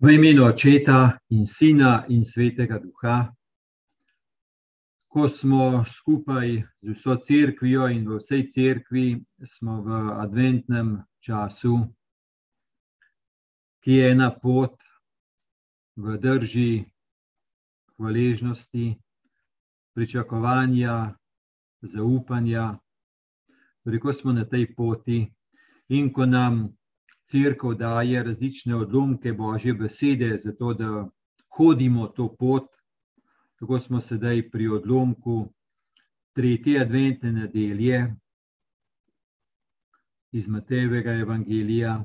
V imenu Očeta in Sina in Svetega Duha, ko smo skupaj z vso crkvijo in v vsej crkvi, smo v adventnem času, ki je ena pot v drži hvaležnosti, pričakovanja, zaupanja. Ko smo na tej poti in ko nam crkva daje različne odlomke Božje besede, zato da hodimo to pot. Tako smo sedaj pri odlomku tretje adventne nedelje iz Matejevega evangelija.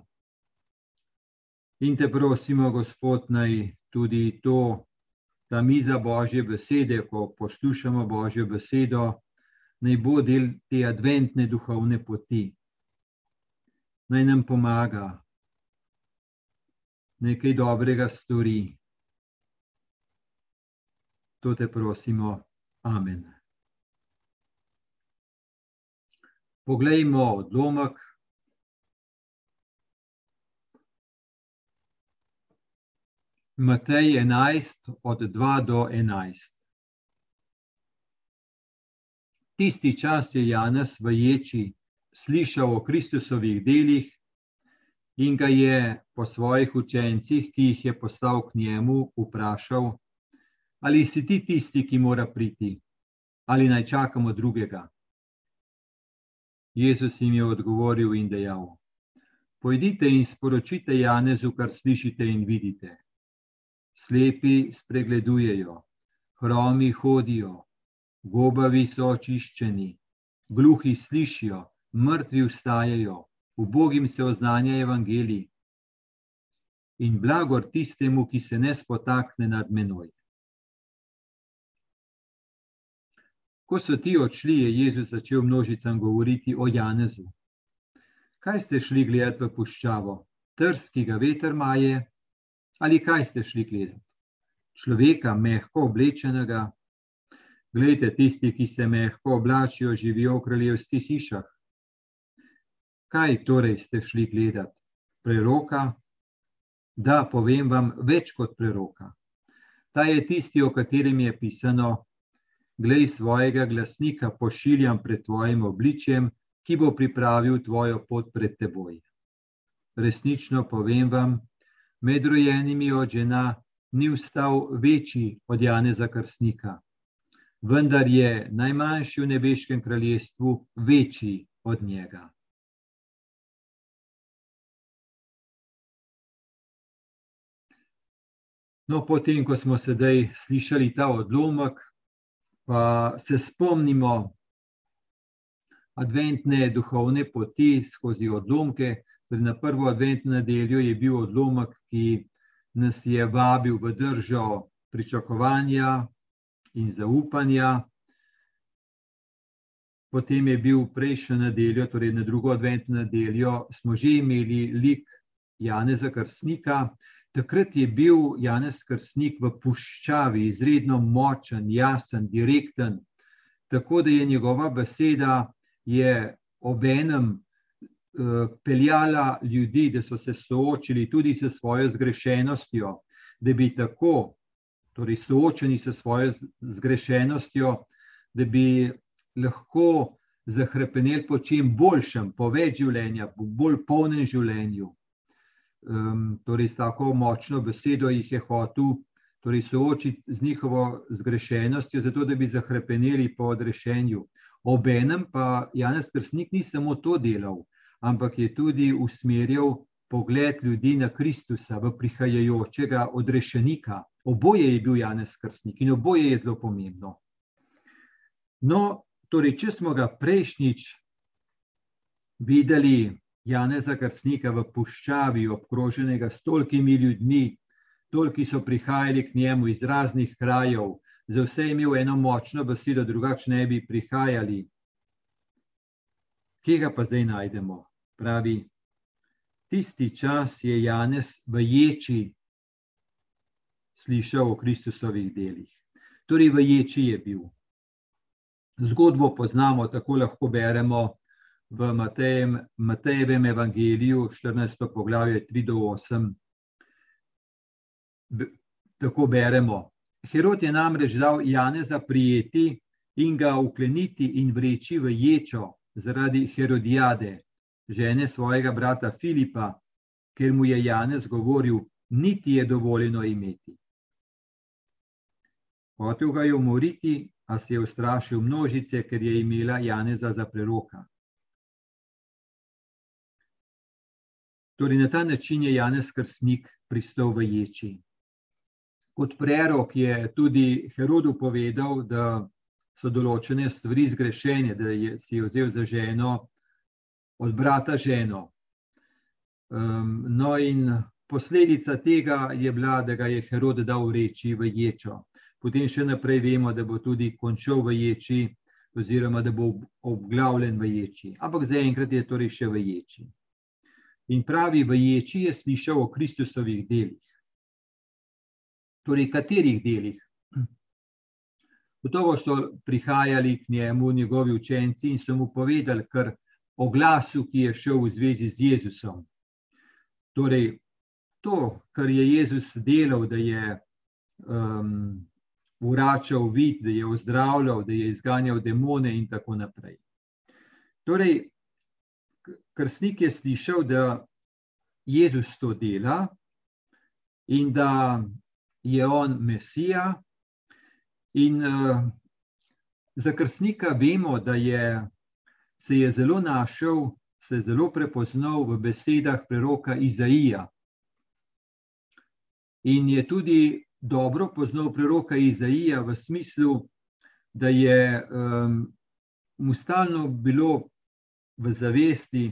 In te prosimo, Gospod, naj tudi to, ta miza Božje besede, ko poslušamo Božjo besedo, naj bo del te adventne duhovne poti naj nam pomaga, nekaj dobrega stori. To te prosimo, amen. Poglejmo odlomek. Matej 11, od 2 do 11. Tisti čas je Janez v ječi slišal o Kristusovih delih in ga je po svojih učencih, ki jih je poslal k njemu, vprašal, ali si ti tisti, ki mora priti, ali naj čakamo drugega. Jezus jim je odgovoril in dejal: Pojdite in sporočite Janezu, kar slišite in vidite. Slepi spregledujejo, hromi hodijo, gobavi so očiščeni, gluhi slišijo, mrtvi vstajajo, ubogim se oznanja evangelij. In blagor tistemu, ki se ne spotakne nad menoj. Ko so ti odšli, je Jezus začel množicam govoriti o Janezu. Kaj ste šli gledati v puščavo? Trs, ki ga veter maje, ali kaj ste šli gledati? Človeka, mehko oblečenega. Glejte, tisti, ki se mehko oblačijo, živijo v kraljevskih hišah. Kaj torej ste šli gledati? Preroka? Da, povem vam, več kot preroka. Ta je tisti, o katerem je pisano: Glej svojega glasnika, pošiljam pred tvojim obličjem, ki bo pripravil tvojo pot pred teboj. Resnično povem vam, med rojenimi od žena ni vstal večji od Janeza Krstnika, vendar je najmanjši v nebeškem kraljestvu večji od njega. No, potem, ko smo sedaj slišali ta odlomek, pa se spomnimo adventne duhovne poti skozi odlomke. Torej na prvo adventno nedeljo je bil odlomek, ki nas je vabil v držo pričakovanja in zaupanja. Potem je bil prejšnjo nedeljo, torej na drugo adventno nedeljo, smo že imeli lik Janeza Krstnika, Takrat je bil Janez Krstnik v puščavi izredno močen, jasen, direkten, tako da je njegova beseda obenem uh, peljala ljudi, da so se soočili tudi s svojo zgrešenostjo, da bi tako, torej soočeni s svojo zgrešenostjo, da bi lahko zahrepeneli po čem boljšem, po več življenja, po bolj polnem življenju um, torej s tako močno besedo jih je hotel torej soočiti z njihovo zgrešenostjo, zato da bi zahrepeneli po odrešenju. Obenem pa Janez Krstnik ni samo to delal, ampak je tudi usmerjal pogled ljudi na Kristusa, v prihajajočega odrešenika. Oboje je bil Janez Krstnik in oboje je zelo pomembno. No, torej, če smo ga prejšnjič videli Janeza Krstnika v puščavi, obkroženega s tolkimi ljudmi, tolki so prihajali k njemu iz raznih krajev, za vse imel eno močno besedo, drugače ne bi prihajali. Kje ga pa zdaj najdemo? Pravi, tisti čas je Janez v ječi slišal o Kristusovih delih. Torej, v ječi je bil. Zgodbo poznamo, tako lahko beremo v Matejem, Matejevem evangeliju, 14. poglavje 3 do 8. tako beremo. Herod je namreč dal Janeza prijeti in ga ukleniti in vreči v ječo zaradi Herodijade, žene svojega brata Filipa, ker mu je Janez govoril, niti je dovoljeno imeti. Hotel ga je umoriti, a se je ustrašil množice, ker je imela Janeza za preroka. Torej, na ta način je Janez Krstnik pristal v ječi. Kot prerok je tudi Herodu povedal, da so določene stvari zgrešene, da je si je vzel za ženo od brata ženo. Um, no, in posledica tega je bila, da ga je Herod dal reči v ječo. Potem še naprej vemo, da bo tudi končal v ječi, oziroma da bo obglavljen v ječi. Ampak zaenkrat je torej še v ječi. In pravi, v ječi je slišal o Kristusovih delih. Torej, katerih delih? Gotovo so prihajali k njemu njegovi učenci in so mu povedali, kar o glasu, ki je šel v zvezi z Jezusom. Torej, to, kar je Jezus delal, da je um, vračal vid, da je ozdravljal, da je izganjal demone in tako naprej. Torej, krstnik je slišal, da Jezus to dela in da je on Mesija. In uh, za krstnika vemo, da je, se je zelo našel, se je zelo prepoznal v besedah preroka Izaija. In je tudi dobro poznal preroka Izaija v smislu, da je um, mu stalno bilo v zavesti,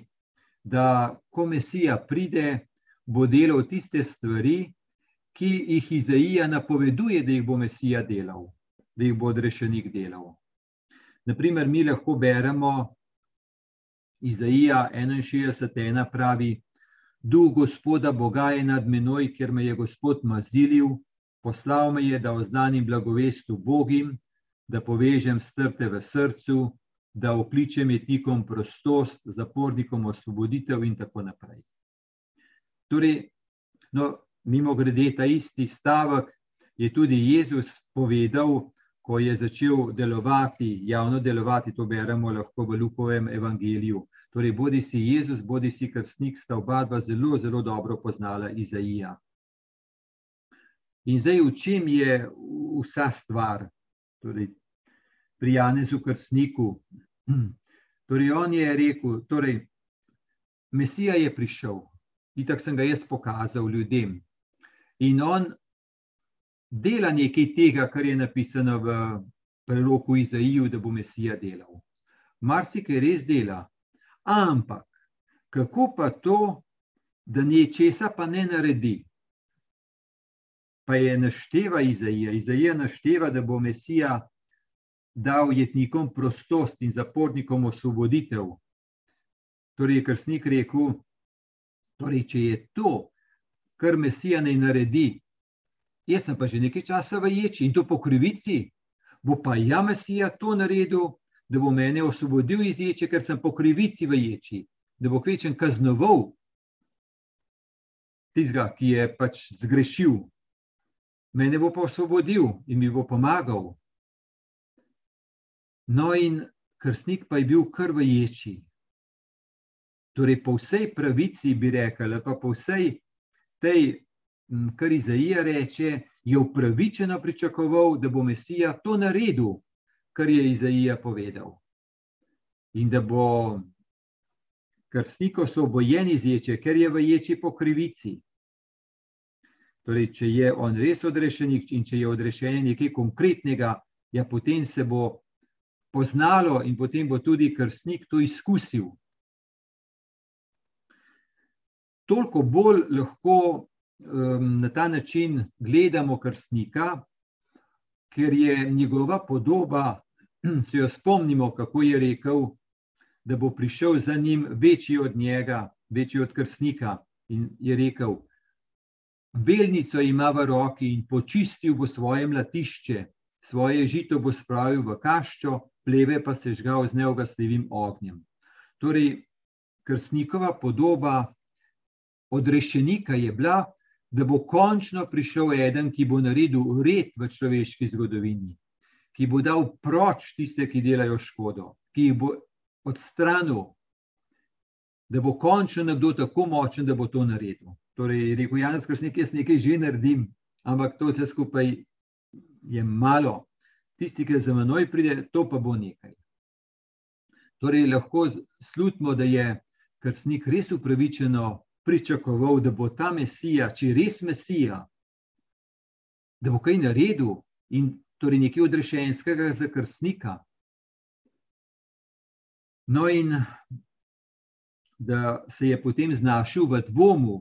da ko Mesija pride, bo delal tiste stvari, ki jih Izaija napoveduje, da jih bo Mesija delal, da jih bo odrešenik delal. Naprimer, mi lahko beremo Izaija 61, pravi: Duh Gospoda Boga je nad menoj, ker me je Gospod mazilil, poslal me je, da oznanim blagovestu Bogim, da povežem strte v srcu, da okličem etikom prostost, zapornikom osvoboditev in tako naprej. Torej, no, mimo grede, ta isti stavek je tudi Jezus povedal, ko je začel delovati, javno delovati, to beremo lahko v Lukovem evangeliju. Torej, bodi si Jezus, bodi si krstnik, sta oba dva zelo, zelo dobro poznala Izaija. In zdaj, v čem je vsa stvar, torej, pri Janezu Krstniku? Torej, on je rekel, torej, Mesija je prišel, in tako sem ga jaz pokazal ljudem. In on dela nekaj tega, kar je napisano v preroku Izaiju, da bo Mesija delal. Marsikaj res dela, Ampak, kako pa to, da nečesa pa ne naredi? Pa je našteva Izaija. Izaija našteva, da bo Mesija dal jetnikom prostost in zapornikom osvoboditev. Torej, je krstnik rekel, torej, če je to, kar Mesija ne naredi, jaz sem pa že nekaj časa v ječi in to po krivici, bo pa ja Mesija to naredil, da bo mene osvobodil iz ječe, ker sem po krivici v ječi, da bo kvečen kaznoval tistega, ki je pač zgrešil. Mene bo pa osvobodil in mi bo pomagal. No, in krstnik pa je bil kar v ječi. Torej, po vsej pravici bi rekel, pa po vsej tej, kar Izaija reče, je upravičeno pričakoval, da bo Mesija to naredil, kar je Izaija povedal. In da bo krstnik osvobojen iz ječe, ker je v ječi po krivici. Torej, če je on res odrešenik in če je odrešenje nekaj konkretnega, ja, potem se bo poznalo in potem bo tudi krstnik to izkusil. Toliko bolj lahko um, na ta način gledamo krstnika, ker je njegova podoba, se jo spomnimo, kako je rekel, da bo prišel za njim večji od njega, večji od krstnika. In je rekel: Belnico ima v roki in počistil bo svoje mlatišče, svoje žito bo spravil v kaščo, pleve pa se žgal z neogasljivim ognjem. Torej, krstnikova podoba odrešenika je bila, da bo končno prišel eden, ki bo naredil red v človeški zgodovini, ki bo dal proč tiste, ki delajo škodo, ki jih bo odstranil, da bo končno nekdo tako močen, da bo to naredil. Torej, rekel Janus Kršnik, jaz nekaj že naredim, ampak to vse skupaj je malo. Tisti, ki za menoj pride, to pa bo nekaj. Torej, lahko slutimo, da je Kršnik res upravičeno pričakoval, da bo ta Mesija, če je res Mesija, da bo kaj naredil in torej nekaj odrešenskega za krstnika. No, in da se je potem znašel v dvomu,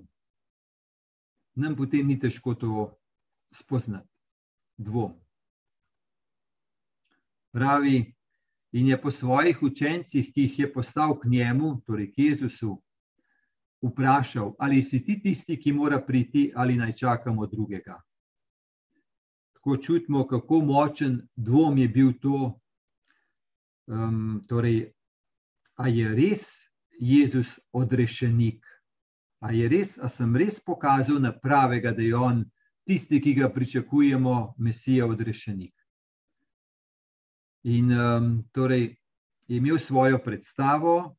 nam potem ni težko to spoznati. Dvom. Pravi, in je po svojih učencih, ki jih je poslal k njemu, torej k Jezusu, vprašal, ali si ti tisti, ki mora priti, ali naj čakamo drugega. Tako čutimo, kako močen dvom je bil to. Um, torej, a je res Jezus odrešenik? A je res, a sem res pokazal na pravega, da je on tisti, ki ga pričakujemo, Mesija odrešenik? In um, torej je imel svojo predstavo,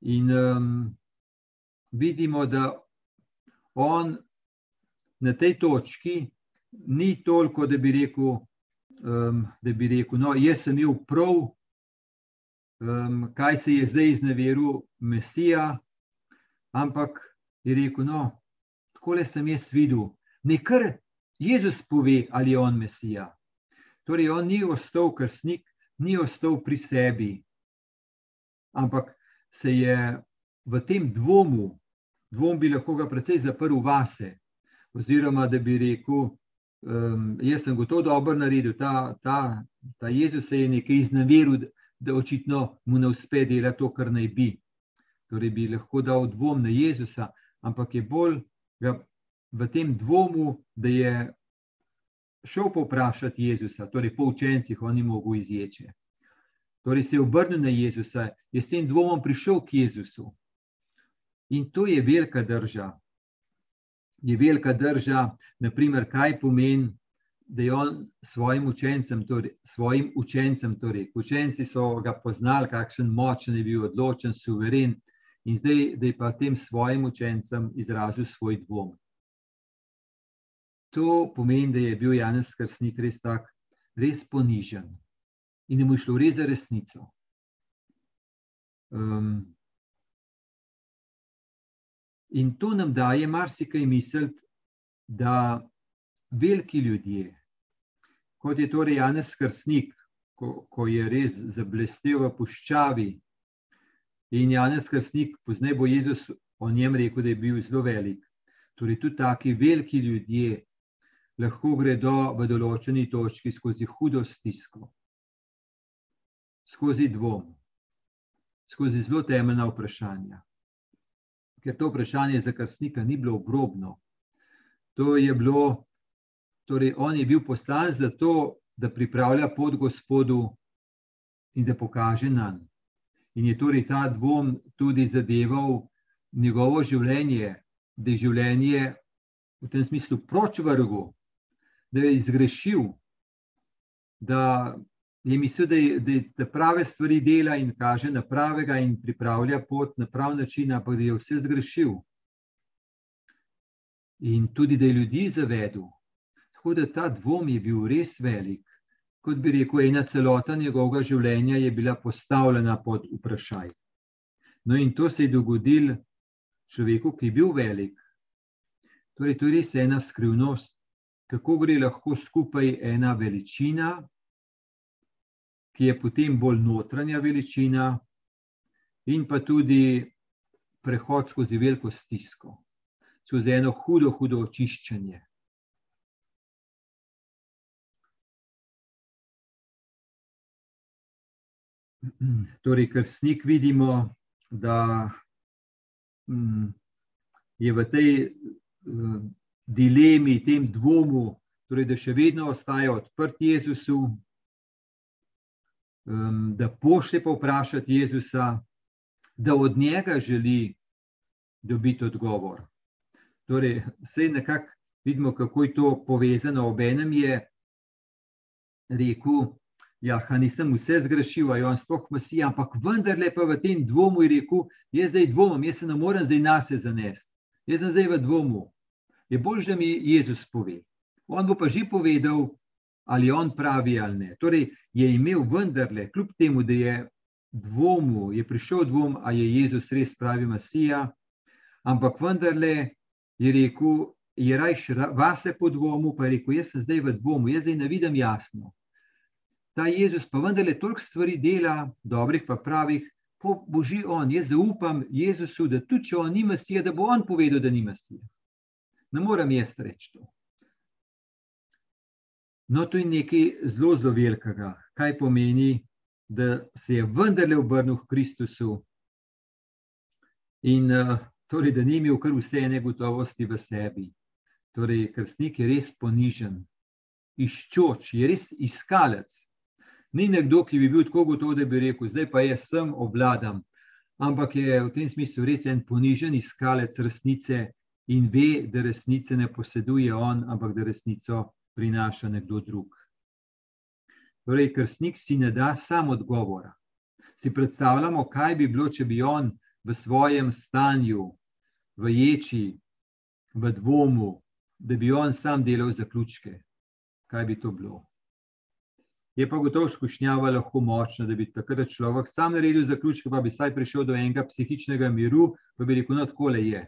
in um, vidimo, da on na tej točki ni toliko, da bi rekel, um, da bi rekel no, jaz sem imel prav, um, kaj se je zdaj izneveril Mesija, ampak je rekel, no, tako le sem jaz videl, nekar Jezus pove, ali je on Mesija. Torej, on ni ostal krstnik, ni ostal pri sebi, ampak se je v tem dvomu, dvom bi lahko ga precej zaprl vase, oziroma da bi rekel, um, jaz sem gotovo dobro naredil, ta, ta, ta Jezus je nekaj iznaveril, da očitno mu ne uspe delati to, kar naj bi. Torej bi lahko dal dvom na Jezusa, ampak je bolj v tem dvomu, da je šel povprašati Jezusa, torej po učencih, on ni mogel izječe. Torej se je obrnil na Jezusa, je s tem dvomom prišel k Jezusu. In to je velika drža. Je velika drža, naprimer, kaj pomeni, da je on svojim učencem, torej, svojim učencem, torej, učenci so ga poznali, kakšen močen je bil, odločen, suveren, in zdaj, da je pa tem svojim učencem izrazil svoj dvom. To pomeni, da je bil Janez Krstnik res tak, res ponižen in mu je šlo res za resnico. Um, In to nam daje marsikaj misliti, da veliki ljudje, kot je torej Janez Krsnik, ko, ko je res zablestel v puščavi, in Janez Krsnik, poznaj bo Jezus o njem rekel, da je bil zelo velik. Torej, tudi taki veliki ljudje lahko gredo v določeni točki skozi hudo stisko, skozi dvom, skozi zelo temeljna vprašanja ker to vprašanje za krstnika ni bilo obrobno. To je bilo, torej on je bil poslan za to, da pripravlja pot Gospodu in da pokaže nam. In je torej ta dvom tudi zadeval njegovo življenje, da je življenje v tem smislu proč vrgu, da je izgrešil, da je mislil, da, je, da, je, da prave stvari dela in kaže na pravega in pripravlja pot na prav način, ampak da je vse zgrešil. In tudi, da je ljudi zavedel. Tako da ta dvom je bil res velik. Kot bi rekel, ena celota njegovega življenja je bila postavljena pod vprašaj. No, in to se je dogodilo človeku, ki je bil velik. Torej, to je res ena skrivnost, kako gre lahko skupaj ena veličina, ki je potem bolj notranja veličina, in pa tudi prehod skozi veliko stisko, skozi eno hudo, hudo očiščenje. Torej, ker snik vidimo, da mm, je v tej dilemi, tem dvomu, torej, da še vedno ostaja odprt Jezusu, um, da pošlje pa vprašati Jezusa, da od njega želi dobiti odgovor. Torej, vse nekako vidimo, kako je to povezano. Obenem je rekel, ja, nisem vse zgrešil, a je on sploh masija, ampak vendarle pa v tem dvomu je rekel, jaz zdaj dvomim, jaz se ne morem zdaj nas zanesti. Jaz sem zdaj v dvomu. Je bolj, da mi Jezus pove. On bo pa že povedal, ali on pravi ali ne. Torej, je imel vendarle, kljub temu, da je dvomu, je prišel dvom, ali je Jezus res pravi Masija, ampak vendarle je rekel, je rajš vase po dvomu, pa je rekel, jaz sem zdaj v dvomu, jaz zdaj ne vidim jasno. Ta Jezus pa vendarle toliko stvari dela, dobrih pa pravih, po božji on, jaz zaupam Jezusu, da tudi če on ni Masija, da bo on povedal, da ni Masija. Ne morem jaz reči to. No, to je nekaj zelo, zelo velikega, kaj pomeni, da se je vendarle obrnil k Kristusu in uh, torej, da ni imel kar vse negotovosti v sebi. Torej, krstnik je res ponižen, iščoč, je res iskalec. Ni nekdo, ki bi bil tako gotov, da bi rekel: Zdaj pa jaz sem obladam. Ampak je v tem smislu res en ponižen iskalec resnice in ve, da resnice ne poseduje on, ampak da resnico prinaša nekdo drug. Torej, krstnik si ne da sam odgovora. Si predstavljamo, kaj bi bilo, če bi on v svojem stanju, v ječi, v dvomu, da bi on sam delal zaključke. Kaj bi to bilo? Je pa gotovo skušnjava lahko močna, da bi takrat človek sam naredil zaključke, pa bi saj prišel do enega psihičnega miru, pa bi rekel, no, tako le je.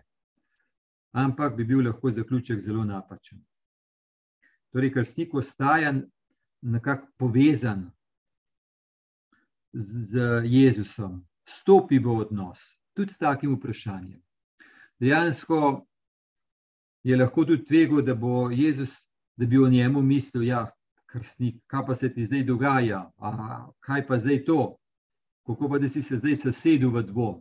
Ampak bi bil lahko zaključek zelo napačen. Torej, krstnik ostaja nekako povezan z Jezusom, stopi v odnos, tudi s takim vprašanjem. Dejansko je lahko tudi tvego, da bo Jezus, da bi o njemu mislil, da ja, je krstnik, kaj pa se ti zdaj dogaja, A, kaj pa zdaj to, kako pa da si se zdaj sesedel v dvom.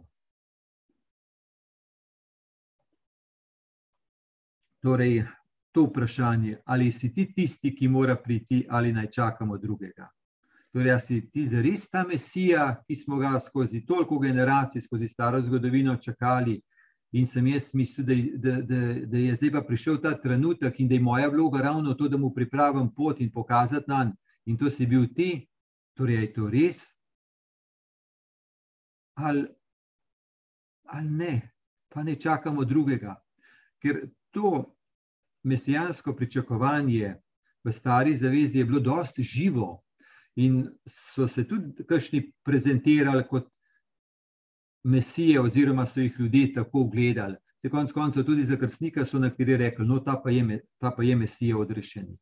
Torej, to vprašanje, ali si ti tisti, ki mora priti, ali naj čakamo drugega. Torej, ali si ti res ta mesija, ki smo ga skozi toliko generacij, skozi staro zgodovino čakali, in sem jaz mislil, da, da, da, da je zdaj pa prišel ta trenutek in da je moja vloga ravno to, da mu pripravim pot in pokazati nam, in to si bil ti, torej je to res. Ali, ali ne, pa ne čakamo drugega. Ker to, mesijansko pričakovanje v stari zavezi je bilo dosti živo in so se tudi kakšni prezentirali kot mesije, oziroma so jih ljudje tako gledali. Se konc koncev tudi za krstnika so nekateri rekli, no, ta pa je, ta pa je mesija odrešenik.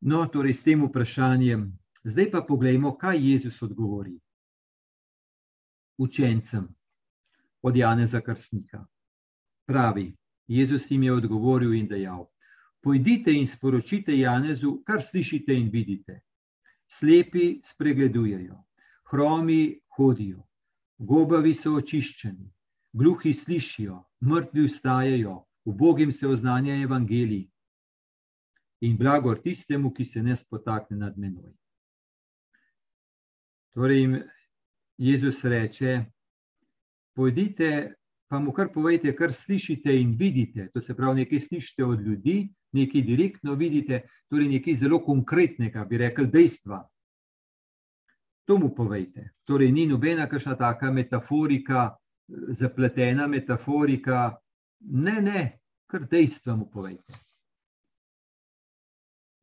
No, torej s tem vprašanjem. Zdaj pa pogledajmo, kaj Jezus odgovori učencem od Janeza Krstnika. Pravi, Jezus jim je odgovoril in dejal: Pojdite in sporočite Janezu, kar slišite in vidite. Slepi spregledujejo, hromi hodijo, gobavi so očiščeni, gluhi slišijo, mrtvi vstajajo, ubogim se oznanja evangelij. In blagor tistemu, ki se ne spotakne nad menoj. Torej, Jezus reče: Pojdite pa mu kar povejte, kar slišite in vidite. To se pravi, nekaj slišite od ljudi, nekaj direktno vidite, torej nekaj zelo konkretnega, bi rekli, dejstva. To mu povejte. Torej, ni nobena kakšna taka metaforika, zapletena metaforika. Ne, ne, kar dejstva mu povejte.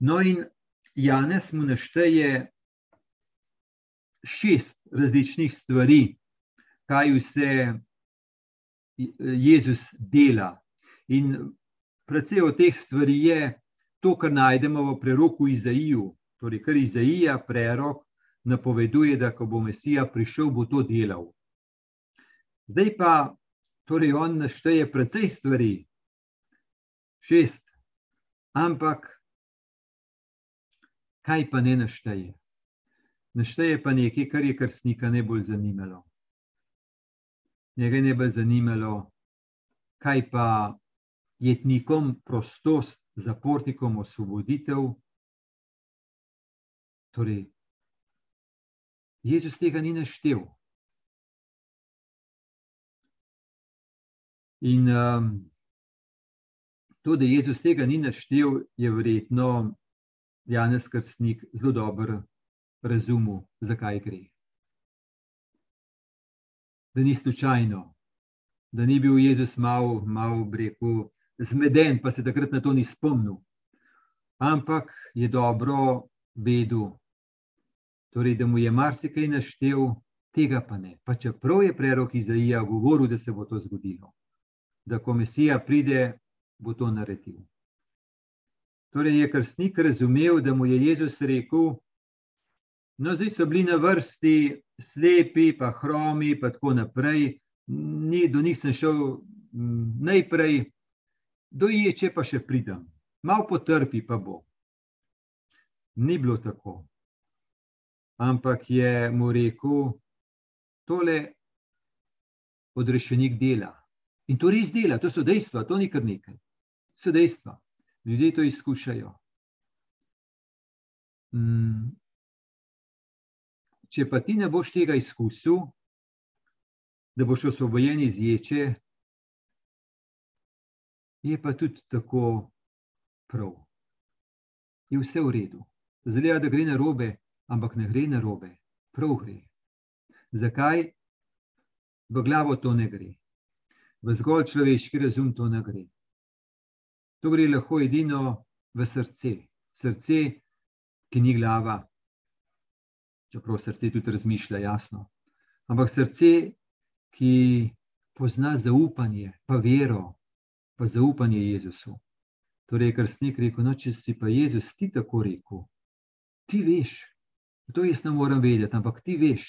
No, in Janes mu našteje šest različnih stvari, kaj vse Jezus dela. In predvsej od teh stvari je to, kar najdemo v preroku Izaiju. Torej, kar Izaija, prerok, napoveduje, da ko bo Mesija prišel, bo to delal. Zdaj pa, torej, on našteje precej stvari, šest, ampak kaj pa ne našteje? Našteje pa nekaj, kar je krstnika najbolj zanimalo njega ne bi zanimalo, kaj pa jetnikom prostost, zapornikom osvoboditev. Torej, Jezus tega ni naštel. In um, to, da Jezus tega ni naštel, je verjetno Janes Krstnik zelo dobro razumel, zakaj gre. Da ni slučajno, da ni bil Jezus malo, malo rekel, zmeden, pa se takrat na to ni spomnil. Ampak je dobro vedel, torej, da mu je marsikaj naštel, tega pa ne. Pa čeprav je prerok Izaija govoril, da se bo to zgodilo, da ko Mesija pride, bo to naredil. Torej je krstnik razumel, da mu je Jezus rekel: No, zdaj so bili na vrsti slepi, pa hromi, pa tako naprej. Ni, do njih sem šel najprej, doječe pa še pridem, malo potrpi, pa bo. Ni bilo tako. Ampak je mu rekel, tole odrešenik dela. In to res dela, to so dejstva, to ni kar nekaj. So dejstva. Ljudje to izkušajo. Mm. Če pa ti ne boš tega izkusil, da boš osvobojen iz ječe, je pa tudi tako prav. Je vse v redu. Zelo da gre na robe, ampak ne gre na robe, prav gre. Zakaj? V glavo to ne gre, v zgolj človeški razum to ne gre. To gre lahko edino v srce, srce, ki ni glava, čeprav srce tudi razmišlja, jasno. Ampak srce, ki pozna zaupanje, pa vero, pa zaupanje Jezusu. Torej, kar snik rekel, no, če si pa Jezus ti tako rekel, ti veš, to jaz ne morem vedeti, ampak ti veš.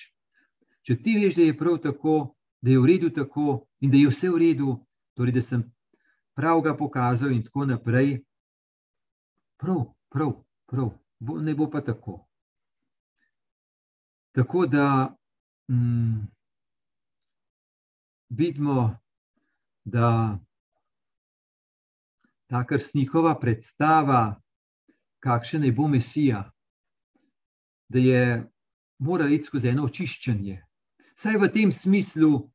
Če ti veš, da je prav tako, da je v redu tako in da je vse v redu, torej, da sem prav ga pokazal, in tako naprej. Prav, prav, prav, bo, ne bo pa tako. Tako da mm, vidimo, da ta krstnikova predstava, kakšen je bo Mesija, da je mora iti skozi eno očiščenje. Saj v tem smislu,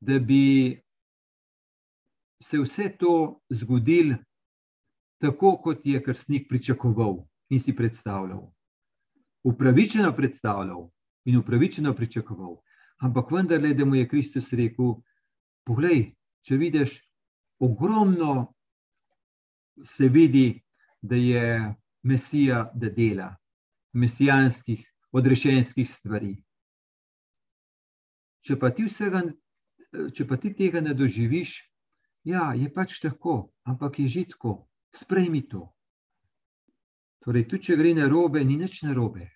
da bi se vse to zgodilo tako, kot je krstnik pričakoval in si predstavljal. Upravičeno predstavljal in upravičeno pričakoval. Ampak vendarle, da mu je Kristus rekel: Poglej, če vidiš, ogromno se vidi, da je Mesija, da dela, mesijanskih, odrešenskih stvari. Če pa ti, vsega, če pa ti tega ne doživiš, Ja, je pač tako, ampak je že tako, sprejmi to. Torej, tudi če gre na robe, ni nič na robe.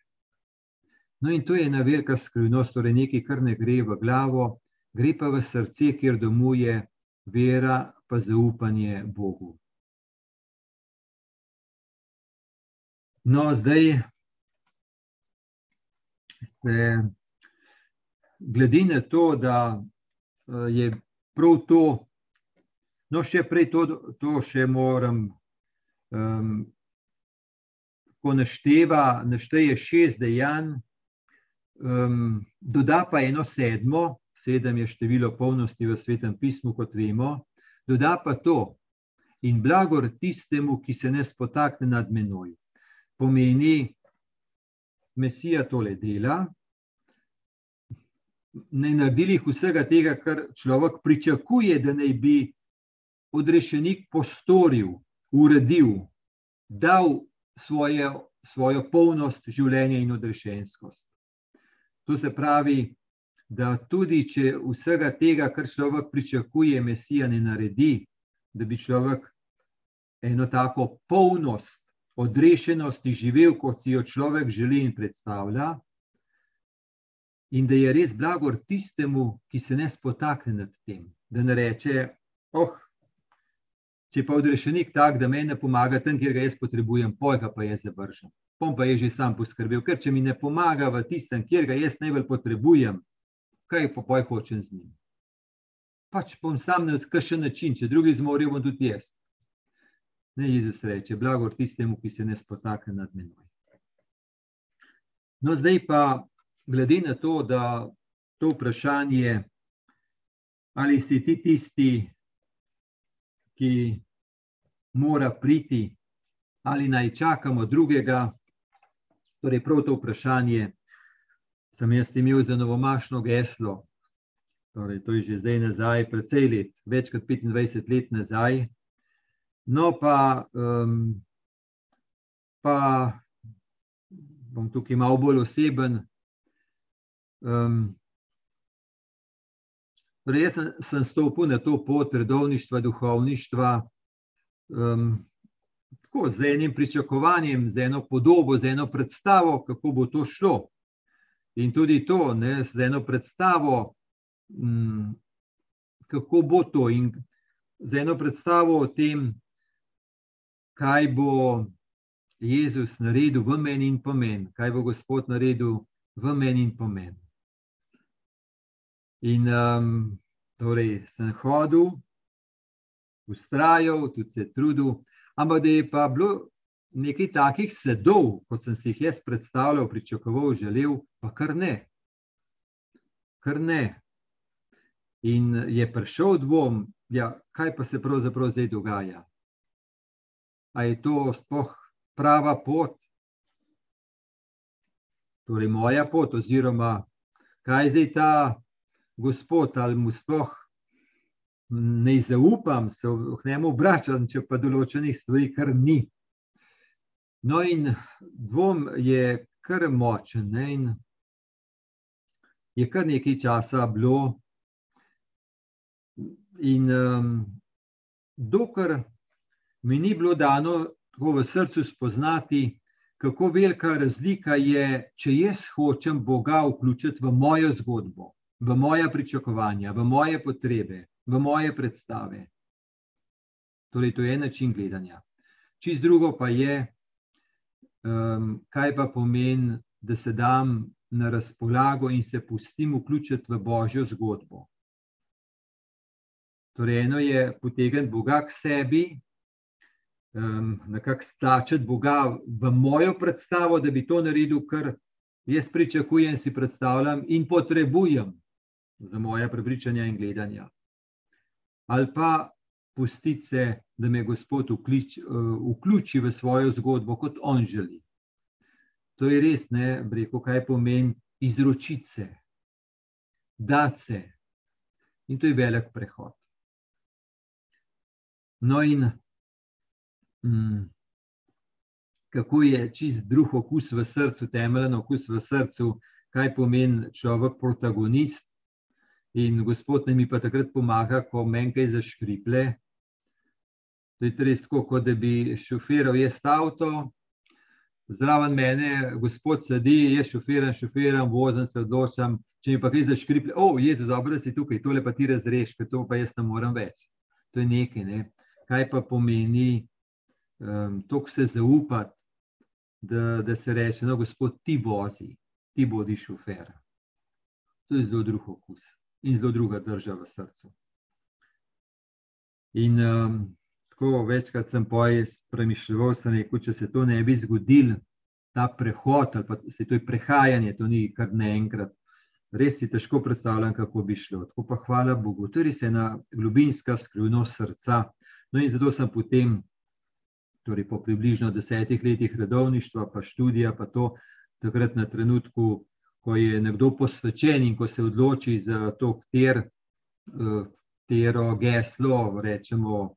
No, in to je ena velika skrivnost, torej nekaj, kar ne gre v glavo, gre pa v srce, kjer domuje vera, pa zaupanje Bogu. No, zdaj, ste, glede na to, da eh, je prav to No, še prej to, to še moram. Um, ko našteva, našteje šest dejanj, um, doda pa eno sedmo, sedem je število polnosti v svetem pismu, kot vemo, doda pa to in blagor tistemu, ki se ne spotakne nad menoj. Pomeni, Mesija tole dela, ne naredili vsega tega, kar človek pričakuje, da naj bi odrešenik postoril, uredil, dal svoje, svojo polnost življenja in odrešenskost. To se pravi, da tudi če vsega tega, kar človek pričakuje, Mesija ne naredi, da bi človek eno tako polnost, odrešenosti živel, kot si jo človek želi in predstavlja. In da je res blagor tistemu, ki se ne spotakne nad tem, da ne reče: Oh, Če pa odrešenik tak, da meni ne pomaga tam, kjer ga jaz potrebujem, pojka pa je zavržen. Pom pa je že sam poskrbel, ker če mi ne pomaga v tistem, kjer ga jaz najbolj potrebujem, kaj pa poj hočem z njim. Pač bom sam na kakšen način, če drugi zmorijo, bom tudi jaz. Ne, Jezus reče, blagor tistemu, ki se ne spotakne nad menoj. No, zdaj pa, glede na to, da to vprašanje, ali si ti tisti, ki mora priti, ali naj čakamo drugega. Torej, prav to vprašanje sem jaz imel za novomašno geslo. Torej, to je že zdaj nazaj, precej let, več kot 25 let nazaj. No, pa, um, pa bom tukaj malo bolj oseben. Um, torej jaz sem, sem stopil na to pot redovništva, duhovništva, um, tako z enim pričakovanjem, z eno podobo, z eno predstavo, kako bo to šlo. In tudi to, ne, z eno predstavo, um, kako bo to, in z eno predstavo o tem, kaj bo Jezus naredil v meni in pomen, kaj bo Gospod naredil v meni in pomen. In um, torej sem hodil, ustrajal, tudi se trudil, ampak da je pa bilo nekaj takih sedov, kot sem si jih jaz predstavljal, pričakoval, želel, pa kar ne. Kar ne. In je prišel dvom, ja, kaj pa se pravzaprav zdaj dogaja. A je to sploh prava pot? Torej, moja pot, oziroma kaj zdaj ta gospod, ali mu sploh ne zaupam, se v njemu obračam, če pa določenih stvari kar ni. No, in dvom je kar močen, ne? in je kar nekaj časa bilo. In um, dokler mi ni bilo dano tako v srcu spoznati, kako velika razlika je, če jaz hočem Boga vključiti v mojo zgodbo, v moje pričakovanja, v moje potrebe, v moje predstave. Torej, to je način gledanja. Čist drugo pa je, um, kaj pa pomeni, da se dam na razpolago in se pustim vključiti v božjo zgodbo. Torej, eno je potegniti Boga k sebi, um, nekako stlačiti Boga v mojo predstavo, da bi to naredil, kar jaz pričakujem, si predstavljam in potrebujem za moje prepričanja in gledanja. Ali pa pustiti se, da me Gospod vključi, vključi v svojo zgodbo, kot On želi. To je res, ne, breko, kaj pomeni izročiti se, dati se. In to je velik prehod. No, in mm, kako je čist drug okus v srcu, temeljen okus v srcu, kaj pomeni človek, protagonist, In gospod mi pa takrat pomaga, ko meni kaj zaškriple. To je res tako, kot da bi šofiral jaz avto, zraven mene, gospod sedi, jaz šofiram, šofiram, vozim se, odločam. Če mi pa kaj zaškriple, o, Jezus, dobro, da si tukaj, tole pa ti razreš, ker to pa jaz ne morem več. To je nekaj. Ne? Kaj pa pomeni, um, to se zaupati, da, da se reče, no, gospod, ti vozi, ti bodi šofer. To je zelo drug okus in zelo druga drža v srcu. In um, tako večkrat sem premišljal, sem rekel, če se to ne bi zgodil, ta prehod ali pa se to je prehajanje, to ni kar naenkrat. Res si težko predstavljam, kako bi šlo. Tako pa hvala Bogu, to je res ena globinska skrivnost srca. No, in zato sem potem, torej po približno desetih letih redovništva, pa študija, pa to takrat na trenutku ko je nekdo posvečen in ko se odloči za to, kter, katero geslo, rečemo,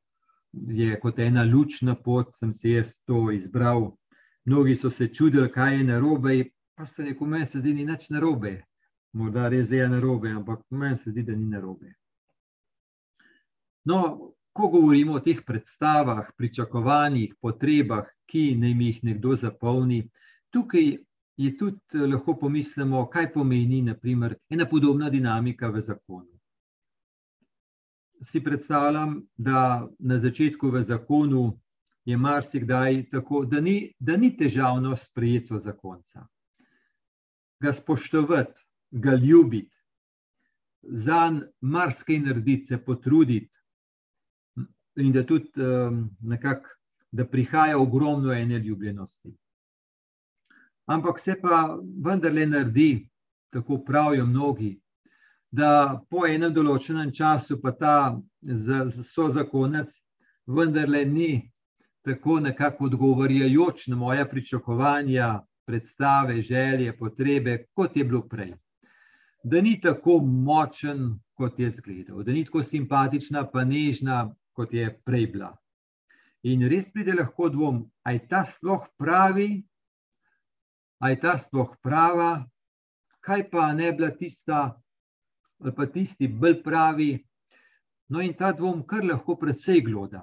je kot ena lučna pot, sem se jaz to izbral. Mnogi so se čudili, kaj je narobe, pa se rekel, meni se zdi, da ni nič narobe. Morda res je narobe, ampak meni se zdi, da ni narobe. No, ko govorimo o teh predstavah, pričakovanjih, potrebah, ki naj jih nekdo zapolni, tukaj je tudi eh, lahko pomislimo, kaj pomeni naprimer, ena podobna dinamika v zakonu. Si predstavljam, da na začetku v zakonu je marsikdaj tako, da ni, da ni težavno sprejeti zakonca. Ga spoštovati, ga ljubiti, za njim marsikaj narediti, se potruditi, in da tudi um, nekako, da prihaja ogromno ene ljubljenosti ampak se pa vendarle naredi, tako pravijo mnogi, da po enem določenem času pa ta so zakonec vendarle ni tako nekako odgovarjajoč na moja pričakovanja, predstave, želje, potrebe, kot je bilo prej. Da ni tako močen, kot je zgledal, da ni tako simpatična, pa nežna, kot je prej bila. In res pride lahko dvom, je ta sploh pravi, ali je ta sploh prava, kaj pa ne bila tista, ali pa tisti bolj pravi. No, in ta dvom kar lahko precej gloda.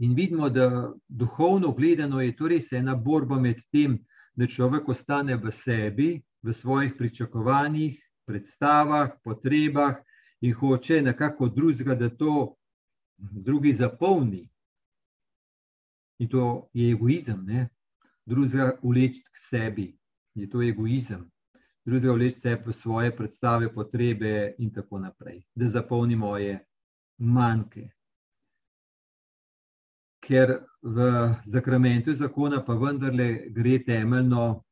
In vidimo, da duhovno gledano je to res ena borba med tem, da človek ostane v sebi, v svojih pričakovanjih, predstavah, potrebah in hoče nekako drugega, da to drugi zapolni. In to je egoizem, ne? Drugega vleči k sebi, je to egoizem. Drugega vleči sebe v svoje predstave, potrebe in tako naprej, da zapolni moje manjke ker v zakramentu zakona pa vendarle gre temeljno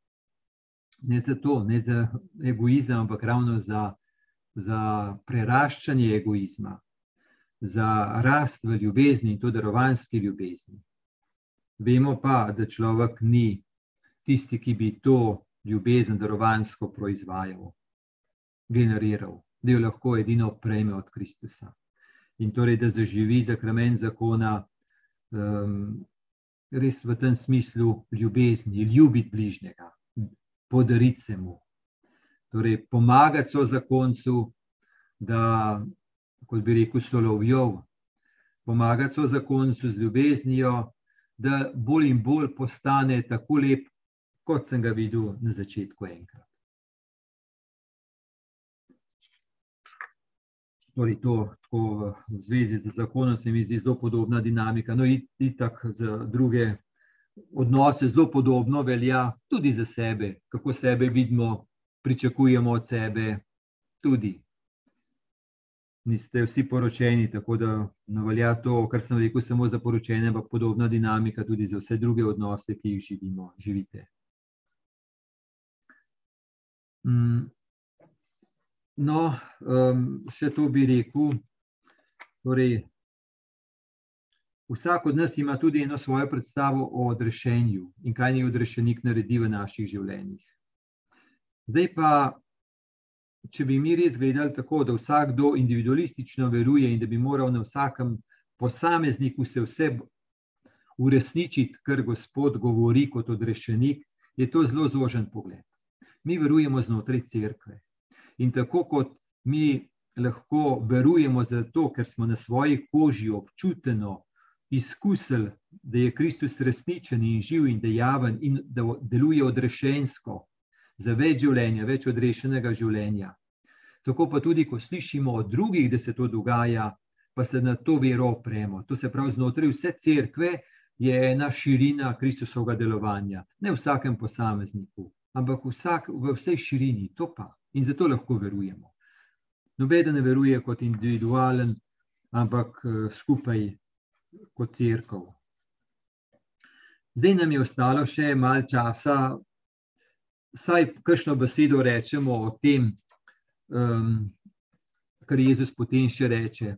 ne za to, ne za egoizem, ampak ravno za, za preraščanje egoizma, za rast v ljubezni in to darovanski ljubezni. Vemo pa, da človek ni tisti, ki bi to ljubezen darovansko proizvajal, generiral, da jo lahko edino prejme od Kristusa. In torej, da zaživi zakrament zakona, um, res v tem smislu ljubezni, ljubiti bližnjega, podariti se mu. Torej, pomagati so za koncu, da, kot bi rekel, solovjov, pomagati so za koncu z ljubeznijo, da bolj in bolj postane tako lep, kot sem ga videl na začetku enkrat. Torej, to tako v zvezi z zakonom se mi zdi zelo podobna dinamika. No, in tako za druge odnose zelo podobno velja tudi za sebe, kako sebe vidimo, pričakujemo od sebe. Tudi niste vsi poročeni, tako da ne velja to, kar sem rekel, samo za poročene, ampak podobna dinamika tudi za vse druge odnose, ki jih živimo, živite. Mm. No, um, še to bi rekel. Torej, vsak od nas ima tudi eno svojo predstavo o odrešenju in kaj naj odrešenik naredi v naših življenjih. Zdaj pa, če bi mi res gledali tako, da vsakdo individualistično veruje in da bi moral na vsakem posamezniku se vse uresničiti, kar Gospod govori kot odrešenik, je to zelo zožen pogled. Mi verujemo znotraj cerkve. In tako kot mi lahko verujemo zato, ker smo na svoji koži občuteno izkusili, da je Kristus resničen in živ in dejaven in da deluje odrešensko za več življenja, več odrešenega življenja. Tako pa tudi, ko slišimo od drugih, da se to dogaja, pa se na to vero opremo. To se pravi, znotraj vse cerkve je ena širina Kristusovega delovanja, ne v vsakem posamezniku, ampak vsak, v vsej širini, to pa in zato lahko verujemo. Noben ne veruje kot individualen, ampak skupaj kot crkva. Zdaj nam je ostalo še malo časa, saj kakšno besedo rečemo o tem, um, kar Jezus potem še reče.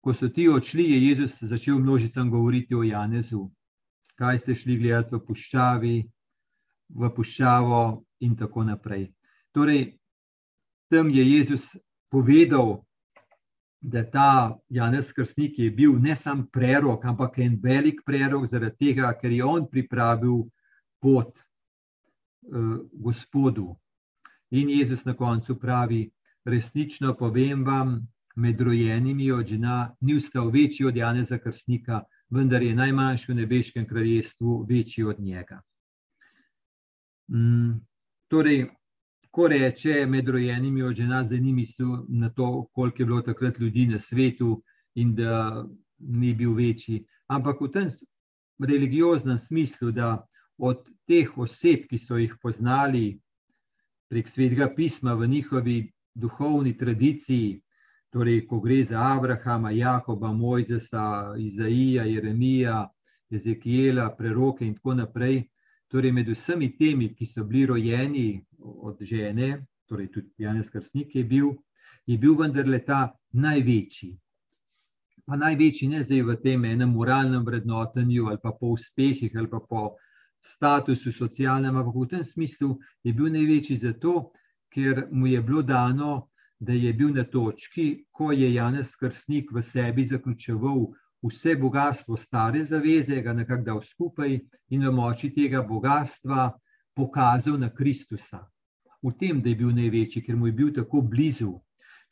Ko so ti odšli, je Jezus začel množicam govoriti o Janezu. Kaj ste šli gledati v puščavi, v puščavo in tako naprej. Torej, tam je Jezus povedal, da ta Janez Krstnik je bil ne samo prerok, ampak en velik prerok, zaradi tega, ker je on pripravil pot Gospodu. In Jezus na koncu pravi: Resnično povem vam, med rojenimi od žena ni vstal večji od Janeza Krstnika, vendar je najmanjši v nebeškem kraljestvu večji od njega. Mm, torej, ko reče med rojenimi od žena, zdaj ni mislil na to, koliko je bilo takrat ljudi na svetu in da ni bil večji. Ampak v tem religioznem smislu, da od teh oseb, ki so jih poznali prek svetega pisma v njihovi duhovni tradiciji, torej ko gre za Abrahama, Jakoba, Mojzesa, Izaija, Jeremija, Ezekiela, preroke in tako naprej. Torej, med vsemi temi, ki so bili rojeni od žene, torej tudi Janez Krstnik je bil, je bil vendarle ta največji. pa največji ne zdaj v tem enem moralnem vrednotenju ali pa po uspehih ali pa po statusu socialnem, ampak v tem smislu je bil največji zato, ker mu je bilo dano, da je bil na točki, ko je Janez Krsnik v sebi zaključeval vse bogatstvo stare zaveze, ga nekako dal skupaj in v moči tega bogatstva pokazal na Kristusa. V tem, da je bil največji, ker mu je bil tako blizu.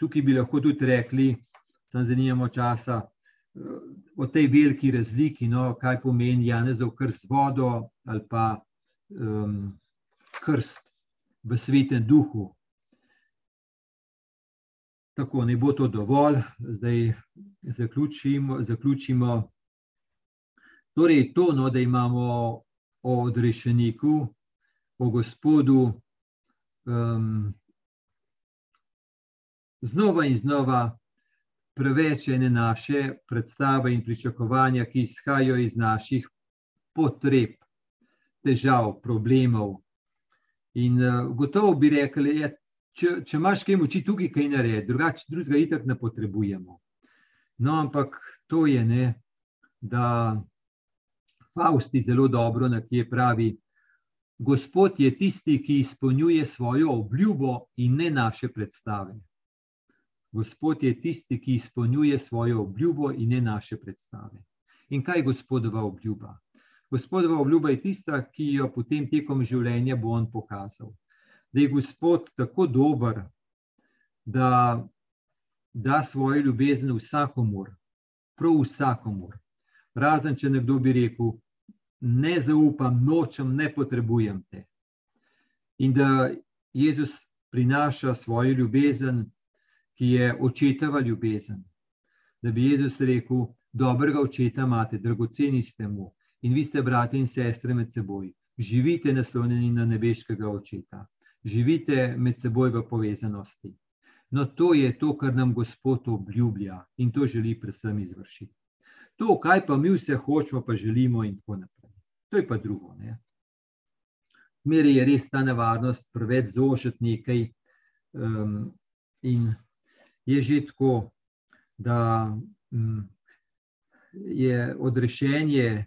Tukaj bi lahko tudi rekli, samo zanimamo časa, o tej veliki razliki, no, kaj pomeni Janezov krst z vodo ali pa um, krst v svetem duhu. Tako, ne bo to dovolj, zdaj zaključimo. zaključimo. Torej, to, no, da imamo o odrešeniku, o gospodu, um, znova in znova preveč ene naše predstave in pričakovanja, ki izhajajo iz naših potreb, težav, problemov. In uh, gotovo bi rekli, da ja, če, če imaš kaj moči, tukaj kaj naredi, drugače drugega itak ne potrebujemo. No, ampak to je ne, da Fausti zelo dobro na kje pravi. Gospod je tisti, ki izpolnjuje svojo obljubo in ne naše predstave. Gospod je tisti, ki izpolnjuje svojo obljubo in ne naše predstave. In kaj je Gospodova obljuba? Gospodova obljuba je tista, ki jo potem tekom življenja bo on pokazal da je Gospod tako dober, da da svojo ljubezen vsakomur, prav vsakomur. Razen, če nekdo bi rekel, ne zaupam, nočem, ne potrebujem te. In da Jezus prinaša svojo ljubezen, ki je očetova ljubezen. Da bi Jezus rekel, dobrega očeta imate, dragoceni ste mu in vi ste brati in sestre med seboj. Živite naslonjeni na nebeškega očeta živite med seboj v povezanosti. No, to je to, kar nam Gospod obljublja in to želi predvsem izvršiti. To, kaj pa mi vse hočemo, pa želimo, in tako naprej. To je pa drugo. Zmeraj je res ta nevarnost preveč zožiti nekaj. Um, in je že tako, da um, je odrešenje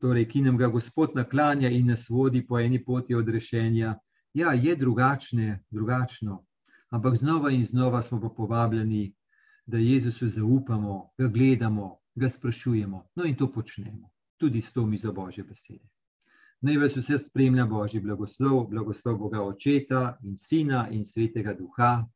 torej, ki nam ga Gospod naklanja in nas vodi po eni poti odrešenja, ja, je drugačne, drugačno. Ampak znova in znova smo pa povabljeni, da Jezusu zaupamo, ga gledamo, ga sprašujemo. No, in to počnemo, tudi s to mizo Božje besede. Naj vas vse spremlja Božji blagoslov, blagoslov Boga Očeta in Sina in Svetega Duha.